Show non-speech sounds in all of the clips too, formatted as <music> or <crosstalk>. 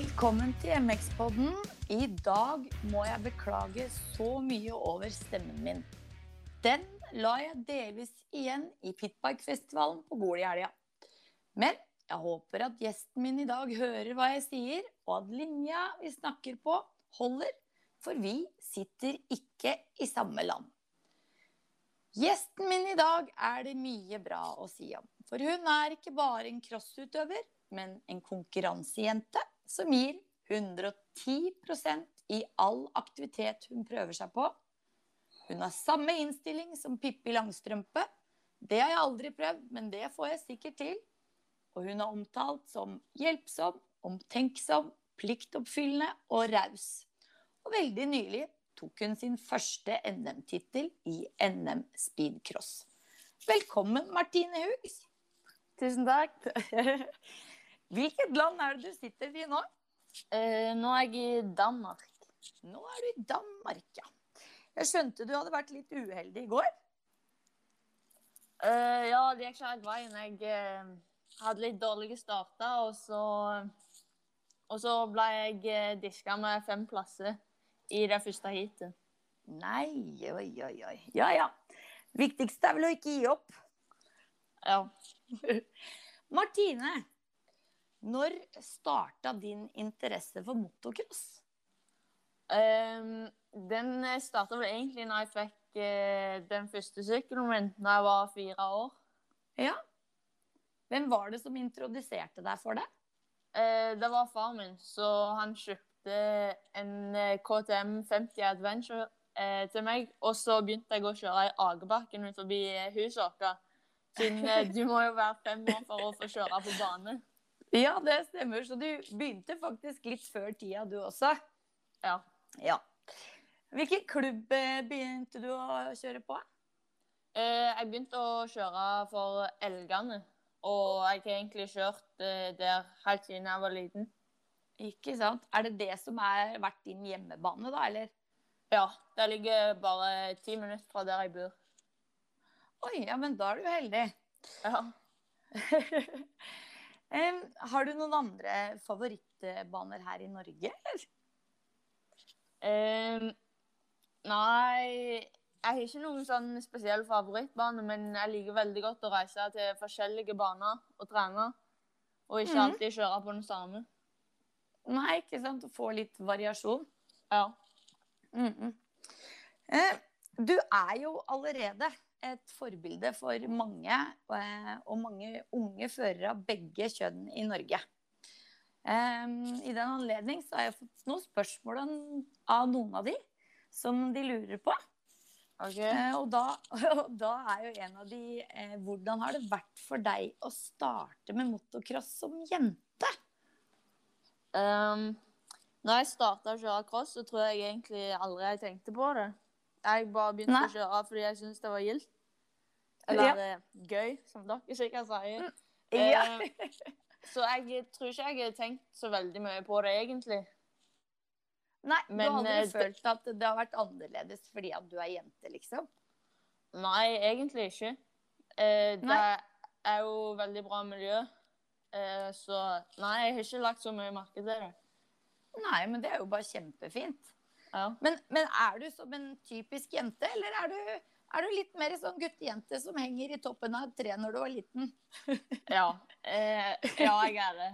Velkommen til MX-podden. I dag må jeg beklage så mye over stemmen min. Den la jeg delvis igjen i Pitbike-festivalen på Gol i helga. Men jeg håper at gjesten min i dag hører hva jeg sier, og at linja vi snakker på, holder, for vi sitter ikke i samme land. Gjesten min i dag er det mye bra å si om. For hun er ikke bare en crossutøver, men en konkurransejente som gir 110% i all aktivitet hun prøver seg på. Hun har samme innstilling som Pippi Langstrømpe. Det har jeg aldri prøvd, men det får jeg sikkert til. Og hun er omtalt som hjelpsom, omtenksom, pliktoppfyllende og raus. Og veldig nylig tok hun sin første NM-tittel i NM speedcross. Velkommen, Martine Hugs. Tusen takk. <laughs> Hvilket land er det du sitter i nå? Eh, nå er jeg i Danmark. Nå er du i Danmark, ja. Jeg skjønte du hadde vært litt uheldig i går. Eh, ja, det gikk ikke helt veien. Jeg eh, hadde litt dårlige starter, og så Og så ble jeg eh, diska med fem plasser i det første heatet. Nei, oi, oi, oi. Ja, ja. Viktigste er vel å ikke gi opp. Ja. <laughs> Martine, når starta din interesse for motocross? Um, den starta vel egentlig når jeg fikk uh, den første sykkelen min da jeg var fire år. Ja. Hvem var det som introduserte deg for det? Uh, det var far min, så han kjøpte en eh, KTM 50 Adventure uh, til meg. Og så begynte jeg å kjøre i Agerbakken utenfor forbi vårt. Siden du må jo være fem år for å få kjøre på bane. Ja, det stemmer. Så du begynte faktisk litt før tida, du også? Ja. Ja. Hvilken klubb eh, begynte du å kjøre på? Eh, jeg begynte å kjøre for Elgane. Og jeg har egentlig kjørt eh, der helt siden jeg var liten. Ikke sant? Er det det som har vært din hjemmebane, da, eller? Ja, det ligger bare ti minutter fra der jeg bor. Oi, ja, men da er du heldig. Ja. <laughs> Em, har du noen andre favorittbaner her i Norge, eller? Um, nei, jeg har ikke noen sånn spesiell favorittbane, men jeg liker veldig godt å reise til forskjellige baner og trene. Og ikke Mhm. alltid kjøre på den samme. Nei, ikke sant? Å få litt variasjon. Ja. Mm -mm. Uh, du er jo allerede et forbilde for mange, eh, og mange unge førere av begge kjønn i Norge. I den anledning så har jeg fått noen spørsmål av noen av de som de lurer på. OK. Eh, og, da, <laughs> og da er jo en av de eh, Hvordan har det vært for deg å starte med motocross som jente? Um, når jeg starta å kjøre cross, så tror jeg egentlig aldri jeg tenkte på det. Jeg bare begynte Nei. å kjøre fordi jeg syntes det var gildt. Eller Ja. eh, gøy, som dere sikkert sier. Ja. Eh, <laughs> så jeg tror ikke jeg har tenkt så veldig mye på det, egentlig. Nei, Men, du har aldri eh, følt at det har vært annerledes fordi at du er jente, liksom? Nei, egentlig ikke. Eh, det Nei. er jo veldig bra miljø. Så nei, jeg har ikke lagt så mye merke til det. Nei, men det er jo bare kjempefint. Ja. Men, men er du som en typisk jente, eller er du, er du litt mer sånn guttejente som henger i toppen av et tre når du var liten? <laughs> Ja. Eh, ja, jeg er det.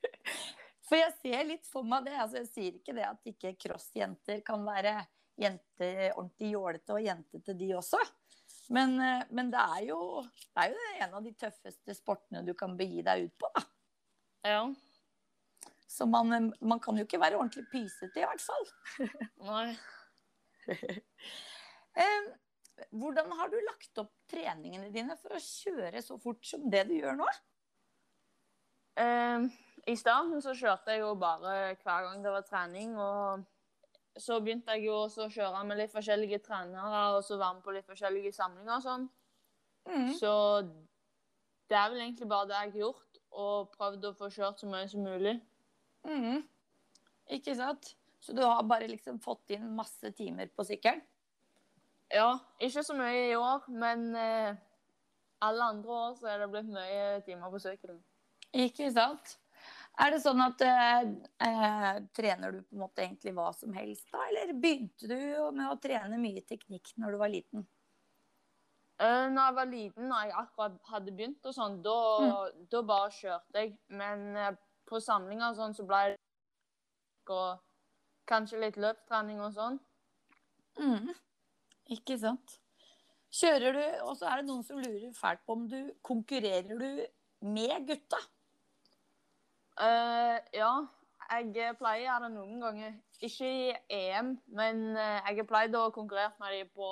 <laughs> For jeg ser litt for meg det. altså Jeg sier ikke det at ikke crossjenter kan være jente, ordentlig jålete og jentete, de også. Men, eh, men det, er jo, det er jo en av de tøffeste sportene du kan begi deg ut på. da. Ja. Så man, man kan jo ikke være ordentlig pysete, i hvert fall. Nei. <laughs> Hvordan har du lagt opp treningene dine for å kjøre så fort som det du gjør nå? Eh, I starten så kjørte jeg jo bare hver gang det var trening. Og så begynte jeg jo også å kjøre med litt forskjellige trenere og så være med på litt forskjellige samlinger og sånn. Mm. Så det er vel egentlig bare det jeg har gjort, og prøvd å få kjørt så mye som mulig. Mhm. Ikke sant? Så du har bare liksom fått inn masse timer på sykkelen? Ja, ikke så mye i år, men eh, alle andre år så er det blitt mye timer på sykkelen. Ikke sant? Er det sånn at eh, eh, trener du på en måte egentlig hva som helst da, eller begynte du med å trene mye teknikk når du var liten? Uh, når jeg var liten, og jeg akkurat hadde begynt og sånn, da, da bare kjørte jeg. Men eh, på samlinger og sånn, så ble det og kanskje litt løpstrening og sånn. Mm. Ikke sant. Kjører du, og så er det noen som lurer fælt på om du konkurrerer du med gutta? Uh, ja, jeg pleier det noen ganger. Ikke i EM, men eh, jeg har pleid å konkurrere med dem på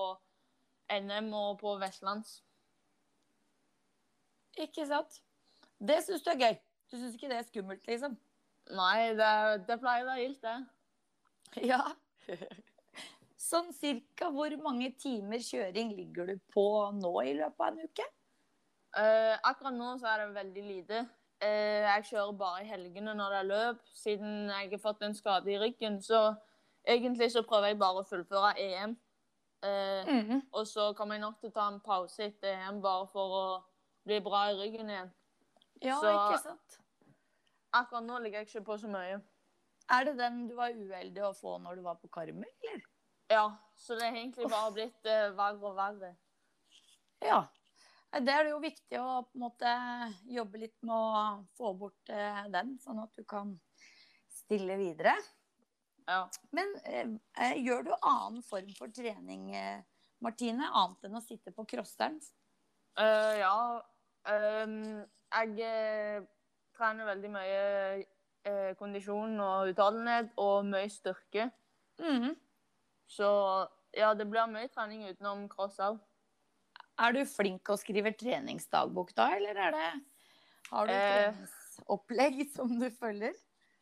NM og på Vestlands. Ikke sant? Det syns du er gøy. Du syns ikke det er skummelt, liksom? Nei, det, det pleier å være gildt, det. <laughs> Ja. Sånn cirka hvor mange timer kjøring ligger du på nå i løpet av en uke? Uh, akkurat nå så er det veldig lite. Uh, jeg kjører bare i helgene når det er løp. Siden jeg har fått en skade i ryggen, så egentlig så prøver jeg bare å fullføre EM. Uh, Mm. og så kommer jeg nok til å ta en pause etter EM bare for å bli bra i ryggen igjen. Ja, Så- ikke sant? Akkurat nå ligger jeg ikke på så mye. Er det den du var uheldig å få når du var på Karmel, eller? Ja, så det har egentlig bare blitt uh, verre og verre. Ja. Det er det jo viktig å på en måte jobbe litt med å få bort uh, den, sånn at du kan stille videre. Ja. Men uh, gjør du annen form for trening, Martine, annet enn å sitte på crosseren? Ja. Um, jeg trener veldig mye eh, kondisjon og utholdenhet og mye styrke. Mhm. Så ja, det blir mye trening utenom cross òg. Er du flink å skrive treningsdagbok da, eller er det Har du Eh. treningsopplegg <laughs> som du følger?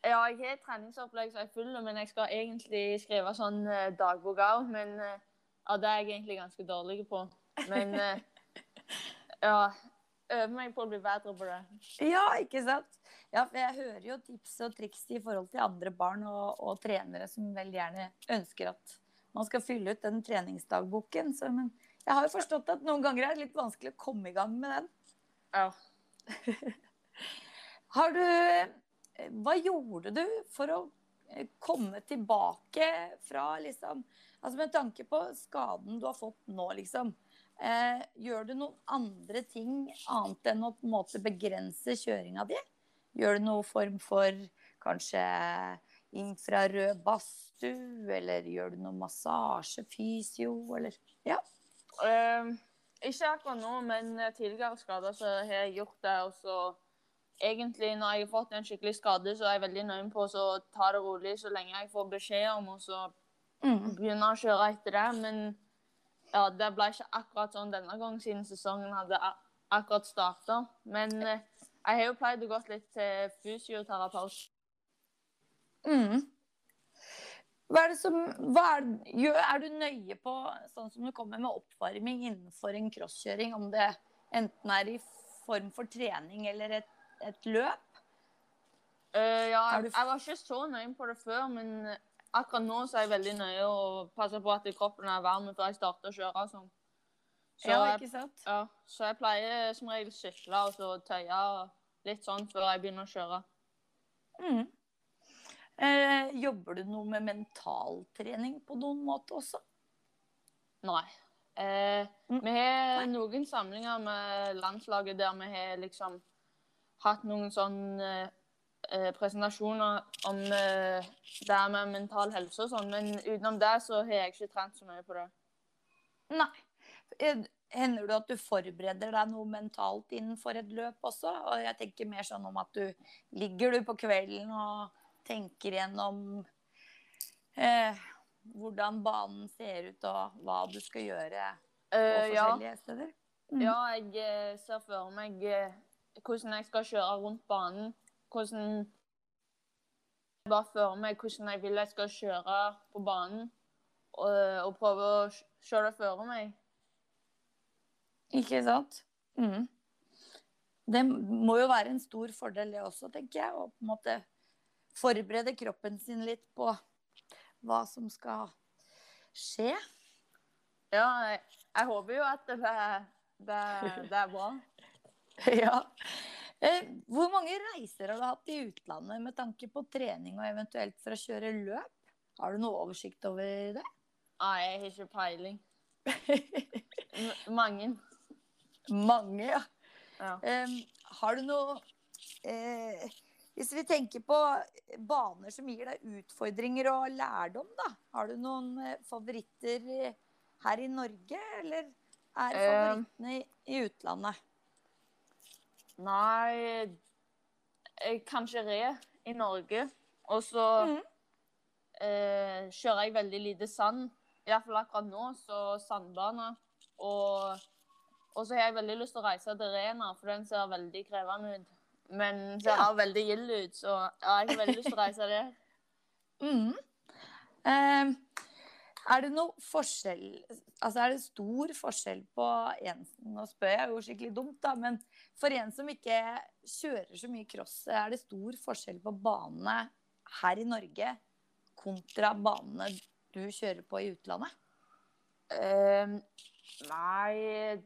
Ja, jeg har treningsopplegg som jeg følger, men jeg skal egentlig skrive sånn eh, dagbok òg. Men eh, ja, det er jeg egentlig ganske dårlig på. Men eh, <laughs> ja Øver meg på å bli bedre på det. Ja, ikke sant? Ja, for jeg hører jo tips og triks i forhold til andre barn og, og trenere som veldig gjerne ønsker at man skal fylle ut den treningsdagboken. Så, men jeg har jo forstått at noen ganger er det litt vanskelig å komme i gang med den. Ja. <laughs> Har du Hva gjorde du for å eh, komme tilbake fra liksom Altså med tanke på skaden du har fått nå, liksom. Eh, gjør du noen andre ting annet enn å på en måte begrense kjøringa di? Gjør du noen form for kanskje infrarød badstue, eller gjør du noe massasje, fysio, eller Ja. Eh, ikke akkurat nå, men tidligere skader så har jeg gjort det. Og så egentlig når jeg har fått en skikkelig skade, så er jeg veldig nøye på å ta det rolig så lenge jeg får beskjed om og så Mm. begynne å kjøre etter det. Men ja, det ble ikke akkurat sånn denne gangen siden sesongen hadde akkurat starta. Men eh, jeg har jo pleid å gå litt til fysioterapeut. Mm. Hva er det som er, er du nøye på, sånn som du kommer med oppvarming innenfor en crosskjøring, om det enten er i form for trening eller et, et løp? Uh, ja, Er jeg var ikke så nøye på det før, men akkurat nå så er jeg veldig nøye og passer på at kroppen er varm før jeg starter å kjøre. Sånn. Så, ja, ikke sant? ja, så jeg pleier som regel sykle og så tøye litt sånn før jeg begynner å kjøre. Mm. Eh, jobber du noe med mentaltrening på noen måte også? Nei. Eh, Mm. vi har Nei. noen samlinger med landslaget der vi har liksom hatt noen sånne eh, presentasjoner om eh, det med mental helse og sånn, men utenom det så har jeg ikke trent så mye på det. Nei. Eh, Hender det at du forbereder deg noe mentalt innenfor et løp også? Og jeg tenker mer sånn om at du ligger du på kvelden og tenker gjennom eh, hvordan banen ser ut og hva du skal gjøre på Eh, forskjellige steder? Mm. ja, jeg eh, ser for meg eh, hvordan jeg skal kjøre rundt banen. Hvordan Jeg bare fører meg hvordan jeg vil jeg skal kjøre på banen. Og, og prøve å kjøre det føre meg. Ikke sant? Mm. Det må jo være en stor fordel det også, tenker jeg. Å på en måte forberede kroppen sin litt på hva som skal skje. Ja, jeg, jeg håper jo at det, det, det er bra. <laughs> ja. Eh, hvor mange reiser har du hatt i utlandet med tanke på trening og eventuelt for å kjøre løp? Har du noe oversikt over det? Nei, jeg har ikke peiling. <laughs> Mange. Mange, ja. Ja. Um, har du noe eh, Hvis vi tenker på baner som gir deg utfordringer og lærdom, da. Har du noen eh, favoritter her i Norge, eller er favorittene i, i utlandet? Nei jeg, Kanskje re i Norge. Og så mm. eh, kjører jeg veldig lite sand. Iallfall akkurat nå, så sandbane. Og, og så har jeg veldig lyst til å reise til Rena, for den ser veldig krevende ut. Men ser Ja. veldig gild ut, så ja, jeg har veldig lyst til å reise der. <laughs> mm. Eh, er det noe forskjell Altså er det stor forskjell på en Nå spør jeg jo skikkelig dumt, da, men for en som ikke kjører så mye cross, er det stor forskjell på banene her i Norge kontra banene du kjører på i utlandet? Eh, nei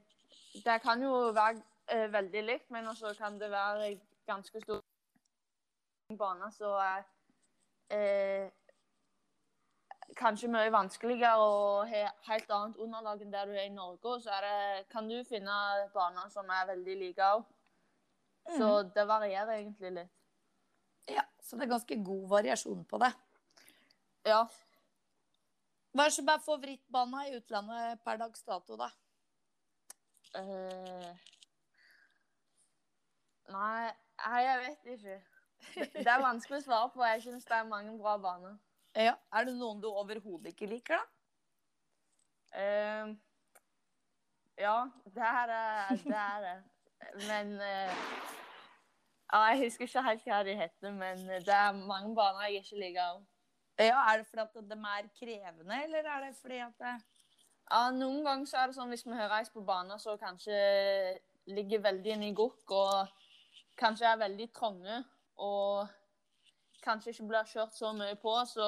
Det kan jo være uh, veldig likt, men også kan det være ganske stor bane, så eh, kanskje mye vanskeligere og har helt annet underlag enn det du er i Norge. Så det, kan du finne baner som er veldig like òg. Så det varierer egentlig litt. Ja, Så det er ganske god variasjon på det. Ja. Hva er som er favorittbana i utlandet per dags dato, da? Uh, nei, jeg vet ikke. Det det er vanskelig å svare på. Jeg syns det er mange bra baner. Ja, Er det noen du overhodet ikke liker, da? Uh, ja, det er det. Er. Men uh, ja, Jeg husker ikke helt hva de heter, men det er mange baner jeg ikke liker. Ja, Er det fordi at de er krevende, eller er det fordi at det... Ja, Noen ganger så er det sånn hvis vi hører reist på baner så kanskje ligger veldig inne i gokk, og kanskje er veldig trange, og kanskje ikke blir kjørt så mye på, så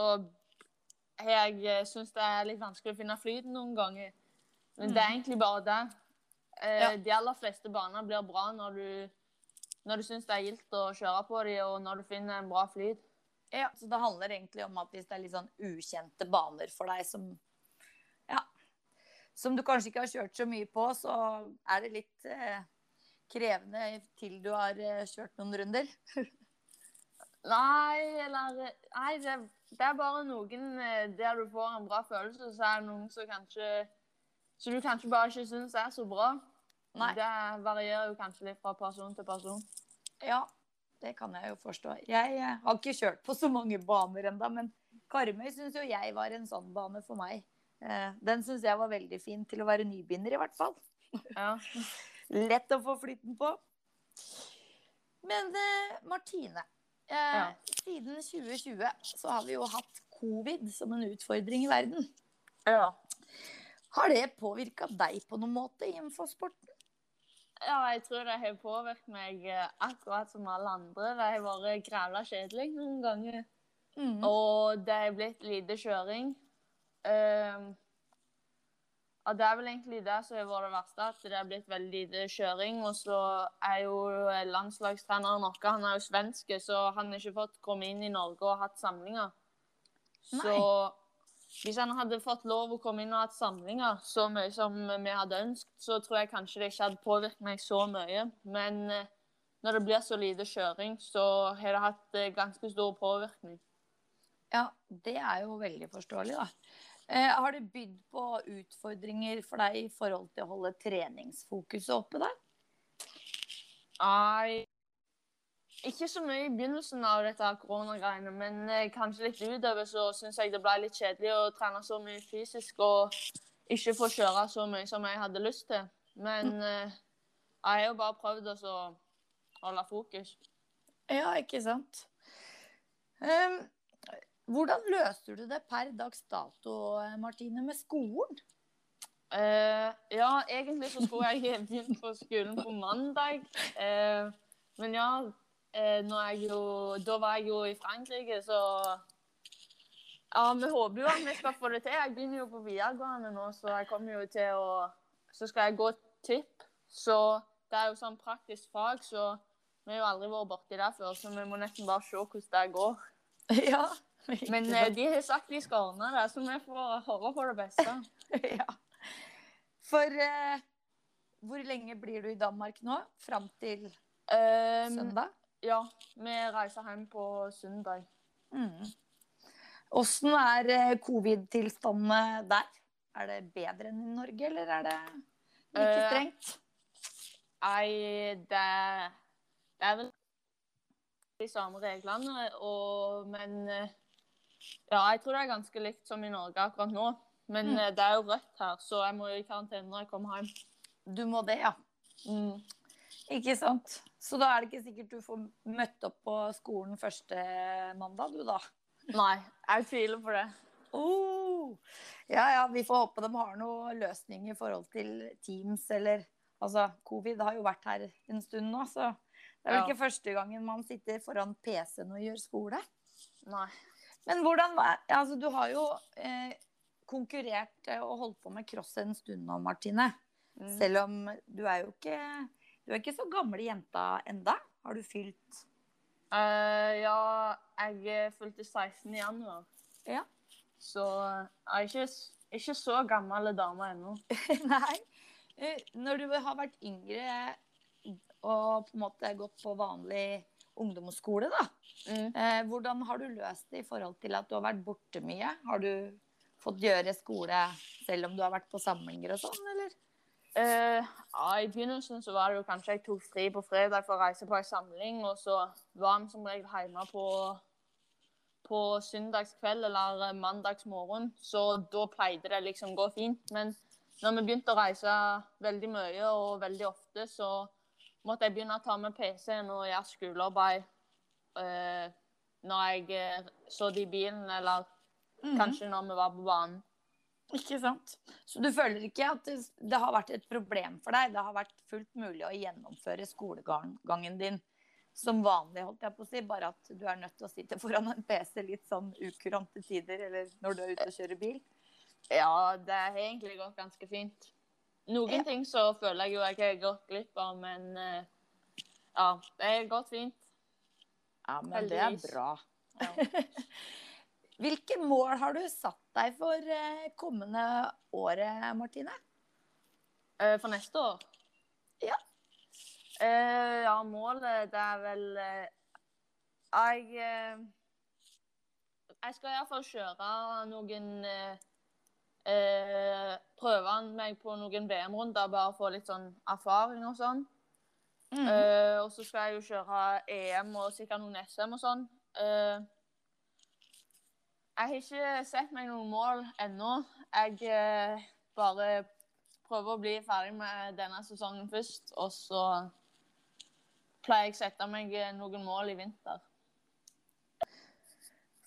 jeg syns det er litt vanskelig å finne flyten noen ganger. Men det er egentlig bare det. Eh, Ja. De aller fleste baner blir bra når du, når du syns det er gildt å kjøre på dem, og når du finner en bra flyt. Ja, så det handler egentlig om at hvis det er litt sånn ukjente baner for deg som Ja. Som du kanskje ikke har kjørt så mye på, så er det litt eh, krevende til du har eh, kjørt noen runder. <laughs> Nei, eller Nei, det, det er bare noen eh, der du får en bra følelse, så er det noen som kanskje Som du kanskje bare ikke syns er så bra. Nei. Det varierer jo kanskje litt fra person til person. Ja, det kan jeg jo forstå. Jeg eh, har ikke kjørt på så mange baner ennå, men Karmøy syns jo jeg var en sånn bane for meg. Eh, den syns jeg var veldig fin til å være nybegynner, i hvert fall. Ja. <laughs> Lett å få flyten på. Men Martine, Ja. siden 2020 så har vi jo hatt covid som en utfordring i verden. ja. Har det påvirka deg på noen måte innenfor sporten? Ja, jeg tror det har påvirket meg eh, akkurat som alle andre. Det har vært grævla kjedelig noen ganger. Mm. Og det har blitt lite kjøring. Ehm, og det er vel egentlig det som har vært det verste, at det har blitt veldig lite kjøring. Og så er jo landslagstreneren vår han er jo svensk, så han har ikke fått komme inn i Norge og hatt samlinger. Så hvis han hadde fått lov å komme inn og hatt samlinger så mye som vi hadde ønsket, så tror jeg kanskje det ikke hadde påvirket meg så mye. Men eh, når det blir så lite kjøring, så har det hatt eh, ganske stor påvirkning. Ja, det er jo veldig forståelig, da. Eh, har det bydd på utfordringer for deg i forhold til å holde treningsfokuset oppe der? Nei, ikke så mye i begynnelsen av dette koronagreiene, men eh, kanskje litt utover så syns jeg det ble litt kjedelig å trene så mye fysisk og ikke få kjøre så mye som jeg hadde lyst til. Men eh, jeg har jo bare prøvd å holde fokus. Ja, ikke sant. Ehm, hvordan løser du det per dags dato, Martine, med skolen? Uh, ja, egentlig så skulle jeg begynt på skolen på mandag. Uh, men ja, uh, jo, da var jeg jo i Frankrike, så Ja, vi håper jo at vi skal få det til. Jeg begynner jo på videregående nå, så jeg kommer jo til å Så skal jeg gå tipp. Så det er jo sånn praktisk fag, så Vi har jo aldri vært borti det før, så vi må nesten bare se hvordan det går. <laughs> ja. Men eh, de har sagt de skal ordne det, så vi får håpe på det beste. <laughs> ja. For eh, hvor lenge blir du i Danmark nå? Fram til Um, søndag? ja, vi reiser hjem på søndag. Mm. Er eh, covid-tilstandene der? Er det bedre enn i Norge, eller er det like Eh, strengt? Nei, det, det er vel de samme reglene, og, men eh, Ja, jeg tror det er ganske likt som i Norge akkurat nå. Men Mm. eh, det er jo rødt her, så jeg må jo i karantene når jeg kommer hjem. Du må det, ja. Mm. Ikke sant? Så da er det ikke sikkert du får møtt opp på skolen første mandag, du da? Nei, jeg tviler på det. Oh. Ja, ja, vi får håpe de har noen løsning i forhold til Teams eller Altså, covid har jo vært her en stund nå, så det er vel Ja. ikke første gangen man sitter foran PC-en og gjør skole. Nei. Men hvordan var Altså, du har jo eh, konkurrert eh, og holdt på med cross en stund nå, Martine. Mm. Selv om du er jo ikke Du er ikke så gamle jenta enda. Har du fylt uh, ja, jeg fylte 16 i januar. Ja. Så jeg er ikke, ikke så gammel dame ennå. <laughs> Nei. Eh, Når du har vært yngre og på en måte gått på vanlig ungdomsskole, da. Mm. Eh, hvordan har du løst det i forhold til at du har vært borte mye? Har du fått gjøre skole selv om du har vært på samlinger og sånn, eller? Eh, ja, I begynnelsen så var det jo kanskje jeg tok fri på fredag for å reise på en samling, og så var vi som regel hjemme på, på søndagskveld eller mandagsmorgen, så da pleide det liksom å gå fint. Men når vi begynte å reise veldig mye og veldig ofte, så måtte jeg begynne å ta med PC-en og gjøre skolearbeid uh, når jeg eh, så det i bilen, eller kanskje når vi var på banen. Ikke sant? Så du føler ikke at det, det har vært et problem for deg? Det har vært fullt mulig å gjennomføre skolegangen din som vanlig, holdt jeg på å si, bare at du er nødt til å sitte <laughs> foran en PC litt sånn ukurante tider, eller når du er ute og kjører bil? Ja, det har egentlig gått ganske fint. Noen Ja. ting så føler jeg jo jeg har gått glipp av, men eh, ja, det har gått fint. Ja, men det er bra. Ja. <laughs> Hvilke mål har du satt deg for eh, kommende året, Martine? Eh, For neste år? Ja. Ja, målet det er vel Jeg Jeg skal iallfall kjøre noen eh, Prøve meg på noen VM-runder, bare få litt sånn erfaring og sånn. Mm. Eh, og så skal jeg jo kjøre EM og sikkert noen SM og sånn. Eh, jeg har ikke sett meg noen mål ennå. Jeg eh, bare prøver å bli ferdig med denne sesongen først, og så pleier jeg å sette meg eh, noen mål i vinter.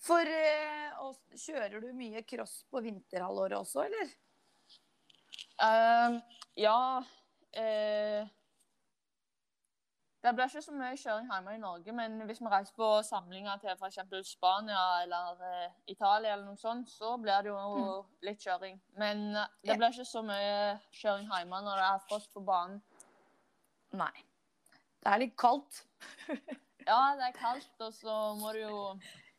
For eh, og kjører du mye cross på vinterhalvåret også, eller? Uh, ja uh, Det blir ikke så mye kjøring hjemme i Norge, men hvis vi reiser på samlinger til f.eks. Spania eller uh, Italia, eller noe sånt, så blir det jo litt kjøring. Men eh, det blir ikke så mye kjøring hjemme når det er frost på banen. Nei. Det er litt kaldt. <laughs> Ja, det er kaldt, og så må du jo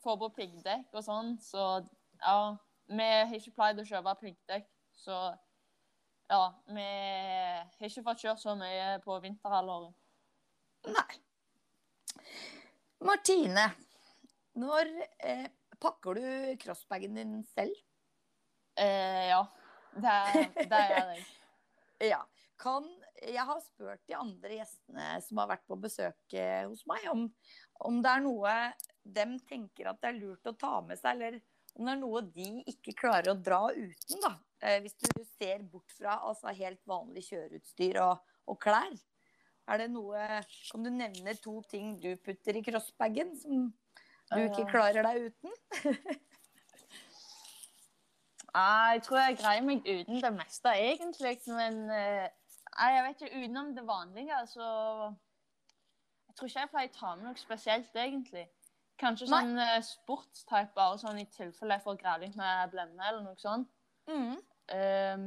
få på piggdekk og sånn, så ja Vi har ikke pleid å kjøpe piggdekk, så ja Vi har ikke fått kjørt så mye på vinterhalvåret. Nei. Martine, når eh, pakker du crossbagen din selv? Eh, ja. Det, det gjør jeg. <laughs> Ja. Kan, jeg har spurt de andre gjestene som har vært på besøk eh, hos meg, om, om det er noe dem tenker at det er lurt å ta med seg, eller om det er noe de ikke klarer å dra uten. da. Eh, hvis du ser bort fra altså, helt vanlig kjøreutstyr og, og klær. Er det noe Kan du nevne to ting du putter i crossbagen som du ikke klarer deg uten? Nei, <laughs> Jeg tror jeg greier meg uten det meste, egentlig. Men eh, jeg vet ikke, utenom det vanlige, så Jeg tror ikke jeg pleier å ta med noe spesielt, egentlig. Kanskje Nei. sånn eh, sportstype, bare sånn i tilfelle jeg får greie litt med blemme eller noe sånt. Mm. Um,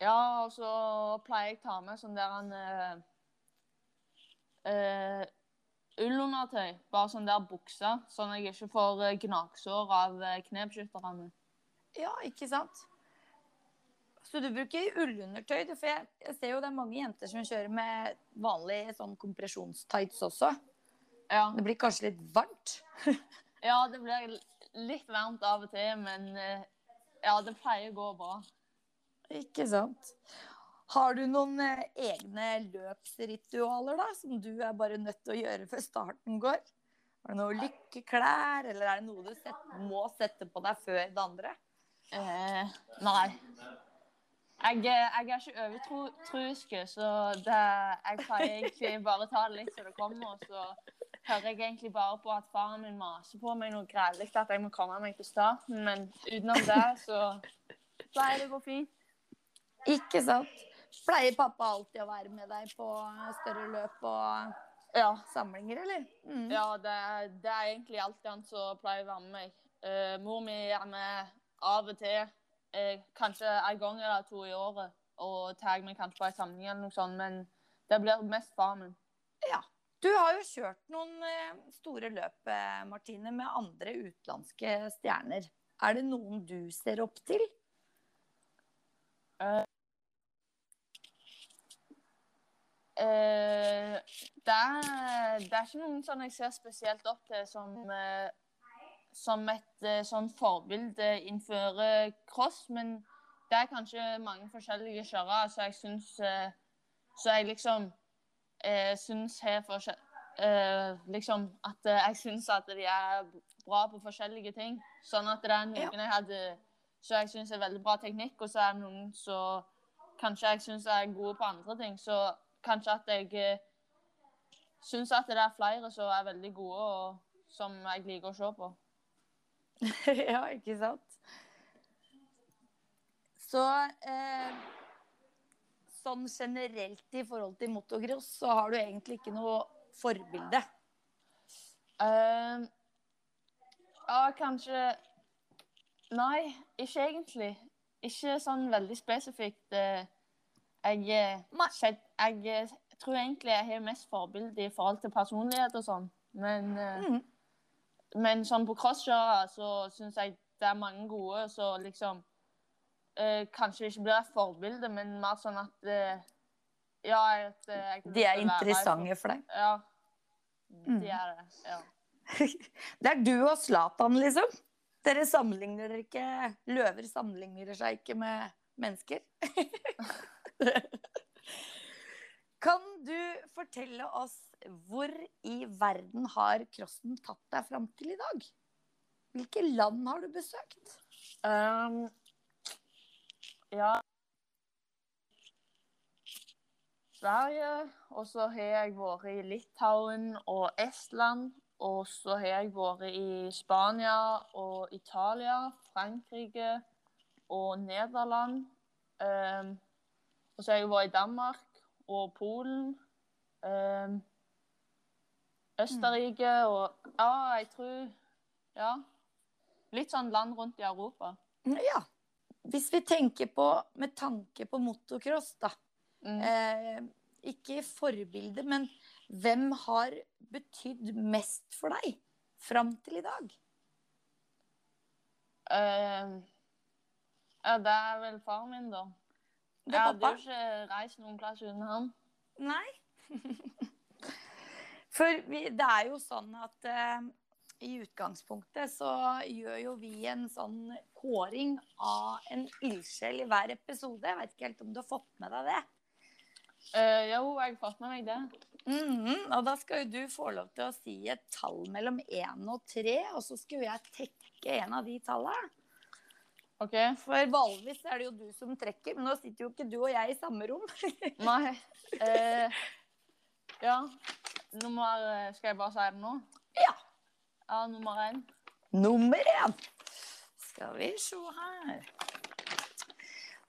ja, og så pleier jeg å ta med sånn der han uh, uh, ullundertøy. Bare sånn der bukse, sånn at jeg ikke får eh, gnagsår av eh, knebeskytterne. Ja, ikke sant? Så du bruker ullundertøy? For jeg, jeg ser jo det er mange jenter som kjører med vanlig sånn kompresjonstights også. Ja. Det blir kanskje litt varmt? <laughs> ja, det blir litt varmt av og til, men eh, ja, det pleier å gå bra. Ikke sant. Har du noen eh, egne løpsritualer da, som du er bare nødt til å gjøre før starten går? Har du noen lykkeklær, eller er det noe du set, må sette på deg før det andre? Eh, nei. Jeg, jeg er ikke overtruisk, så det, jeg pleier egentlig bare å ta det litt som det kommer. Og så hører jeg egentlig bare på at faren min maser på meg noe grælig at jeg må komme meg til starten. Men utenom det så pleier det å gå fint. Ikke sant? Pleier pappa alltid å være med deg på større løp og Ja. samlinger, eller? Mm. Ja, det, det er egentlig alltid han som pleier å være med meg. Uh, mor mi er med av og til, eh, kanskje en gang eller to i året, og tar meg kanskje på en samling eller noe sånt, men det blir mest far min. Ja. Du har jo kjørt noen eh, store løp, eh, Martine, med andre utenlandske stjerner. Er det noen du ser opp til? Eh, det, er, det er ikke noen sånn jeg ser spesielt opp til som, eh, som et eh, sånn forbilde innenfor cross, men det er kanskje mange forskjellige kjørere, så jeg syns eh, Så jeg liksom eh, syns her forskjell... Liksom at jeg syns at de er bra på forskjellige ting. Sånn at det er noen jeg hadde så jeg syns er veldig bra teknikk, og så er det noen som kanskje jeg syns er gode på andre ting. Så kanskje at jeg syns at det er flere som er veldig gode, og som jeg liker å se på. <laughs> ja, ikke sant? Så eh, sånn generelt i forhold til motocross, så har du egentlig ikke noe forbilde. Uh, ja, kanskje Nei, ikke egentlig. Ikke sånn veldig spesifikt. eh, Jeg, eh, jeg tror egentlig jeg har mest forbilde i forhold til personlighet og sånn. Men, uh, Mm. Men sånn på crosskjørere så syns jeg det er mange gode så liksom eh, Kanskje ikke blir et forbilde, men mer sånn at eh, Ja, at eh, jeg De er interessante for deg. Ja. Mm. De er det. Ja. <laughs> Det er du og Zlatan, liksom. Dere sammenligner ikke Løver sammenligner seg ikke med mennesker. <laughs> kan du fortelle oss hvor i verden har crossen tatt deg fram til i dag? Hvilke land har du besøkt? Um, ja Sverige, og så har jeg vært i Litauen og Estland. Og så har jeg vært i Spania og Italia, Frankrike og Nederland. Um, og så har jeg vært i Danmark og Polen. Um, Østerrike og Ja, jeg tror Ja. Litt sånn land rundt i Europa. Ja. Hvis vi tenker på, med tanke på motocross, da. Mm. Eh, ikke forbilde, men hvem har betydd mest for deg fram til i dag? Uh, ja, det er vel faren min, da. Det er hadde pappa? ikke reist noen plass uten han. Nei. <laughs> For vi, det er jo sånn at uh, i utgangspunktet så gjør jo vi en sånn kåring av en ildsjel i hver episode. Jeg vet ikke helt om du har fått med deg det? Uh, jo, jeg har fått med meg det. Mhm, og da skal jo du få lov til å si et tall mellom én og tre, og så skulle jeg tekke en av de tallene. OK? For vanligvis er det jo du som trekker, men nå sitter jo ikke du og jeg i samme rom. <laughs> Nei. Eh, ja. Nummer eh, Skal jeg bare si det nå? Ja. Ja, nummer én. Nummer én. Skal vi se her.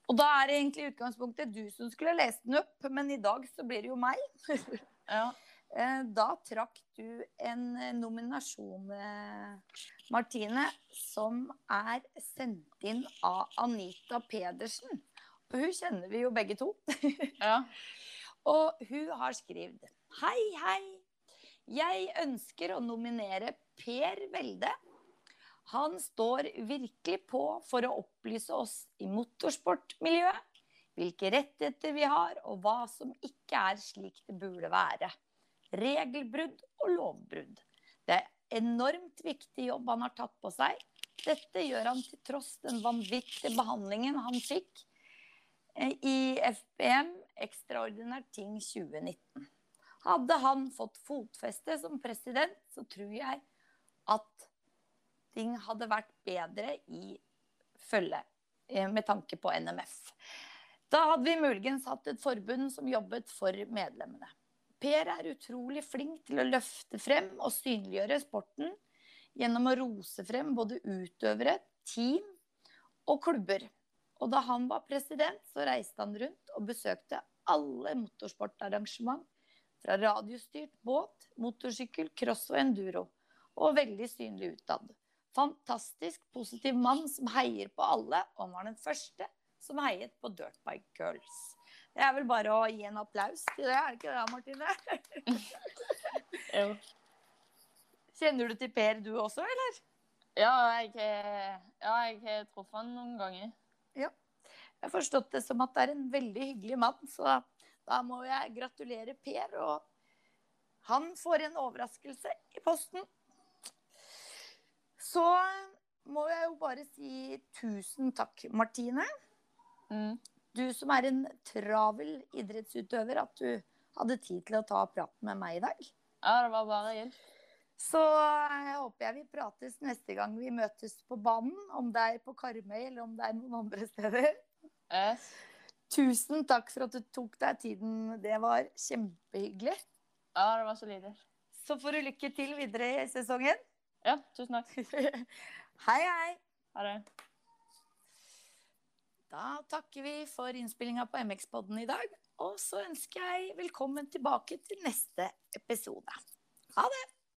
Og da er det egentlig i utgangspunktet du som skulle lese den opp, men i dag så blir det jo meg. <laughs> Ja. Eh, Da trakk du en eh, nominasjon, eh, Martine, som er sendt inn av Anita Pedersen. Og hun kjenner vi jo begge to. <laughs> ja. Og hun har skrevet Hei, hei. Jeg ønsker å nominere Per Velde. Han står virkelig på for å opplyse oss i motorsportmiljøet. Hvilke rettigheter vi har, og hva som ikke er slik det burde være. Regelbrudd og lovbrudd. Det er enormt viktig jobb han har tatt på seg. Dette gjør han til tross den vanvittige behandlingen han fikk eh, i FBM Ekstraordinær ting 2019. Hadde han fått fotfeste som president, så tror jeg at ting hadde vært bedre i følge eh, med tanke på NMF. Da hadde vi muligens hatt et forbund som jobbet for medlemmene. Per er utrolig flink til å løfte frem og synliggjøre sporten gjennom å rose frem både utøvere, team og klubber. Og da han var president, så reiste han rundt og besøkte alle motorsportarrangement. Fra radiostyrt båt, motorsykkel, cross og enduro. Og veldig synlig utad. Fantastisk positiv mann som heier på alle, og han var den første som heiet på Dirtbike Girls. Det er vel bare å gi en applaus til det, er det ikke det, Martine? Jo. Kjenner du til Per du også, eller? Ja, jeg ja, jeg har truffet han noen ganger. Ja. Jeg har forstått det som at det er en veldig hyggelig mann, så da må jeg gratulere Per. Og han får en overraskelse i posten. Så må jeg jo bare si tusen takk, Martine. Mm. Du som er en travel idrettsutøver, at du hadde tid til å ta praten med meg i dag. Ja, det var bare hjelp. Så jeg håper jeg vi prates neste gang vi møtes på banen. Om det er på Karmøy eller om det er noen andre steder. Yes. Tusen takk for at du tok deg tiden. Det var kjempehyggelig. Ja, det var så lite. Så får du lykke til videre i sesongen. Ja, tusen takk. <laughs> Hei, hei. Ha det. Da takker vi for innspillinga på MX-podden i dag. Og så ønsker jeg velkommen tilbake til neste episode. Ha det!